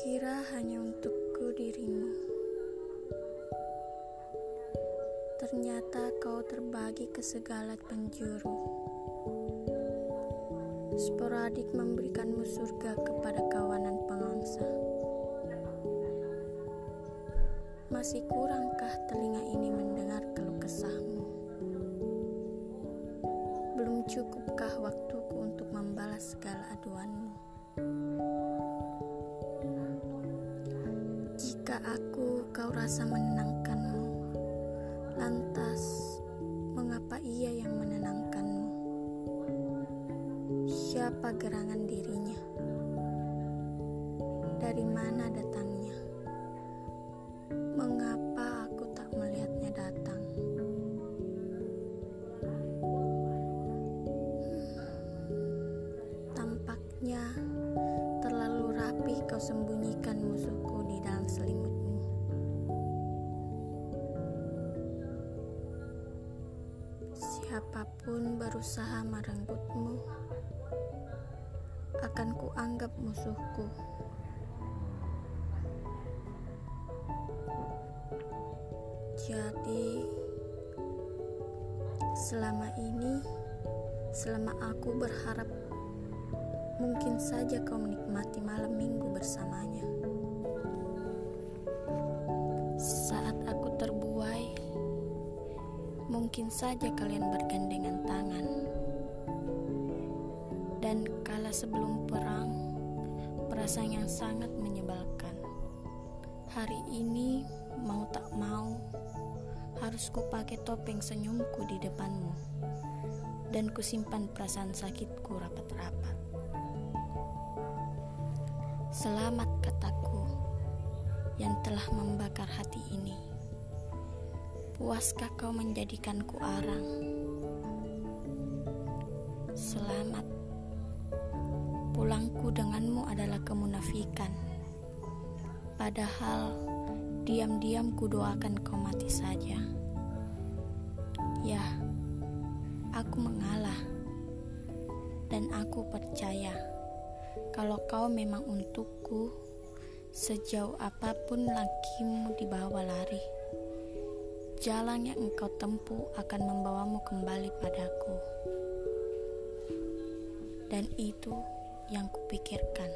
Kira hanya untukku dirimu. Ternyata kau terbagi ke segala penjuru. Sporadik memberikanmu surga kepada kawanan pengangsa. Masih kurangkah telinga ini mendengar keluh kesahmu? Belum cukupkah waktuku untuk membalas segala aduanmu? Aku kau rasa menenangkanmu, lantas mengapa ia yang menenangkanmu? Siapa gerangan dirinya? Dari mana datangnya? Mengapa aku tak melihatnya datang? Tampaknya terlalu rapi kau sembunyikan musuhku di dalam selimutmu. Siapa pun berusaha merenggutmu, akan kuanggap musuhku. Jadi, selama ini, selama aku berharap, mungkin saja kau menikmati malam minggu bersamanya. Mungkin saja kalian bergandengan tangan. Dan kala sebelum perang, perasaan yang sangat menyebalkan. Hari ini, mau tak mau, harus ku pakai topeng senyumku di depanmu. Dan kusimpan perasaan sakitku rapat-rapat. Selamat kataku yang telah membakar hati ini. Puaskah kau menjadikanku arang? Selamat. Pulangku denganmu adalah kemunafikan. Padahal diam-diam ku doakan kau mati saja. Ya, aku mengalah. Dan aku percaya kalau kau memang untukku, sejauh apa pun lakimu dibawa lari. Jalan yang engkau tempuh akan membawamu kembali padaku. Dan itu yang kupikirkan.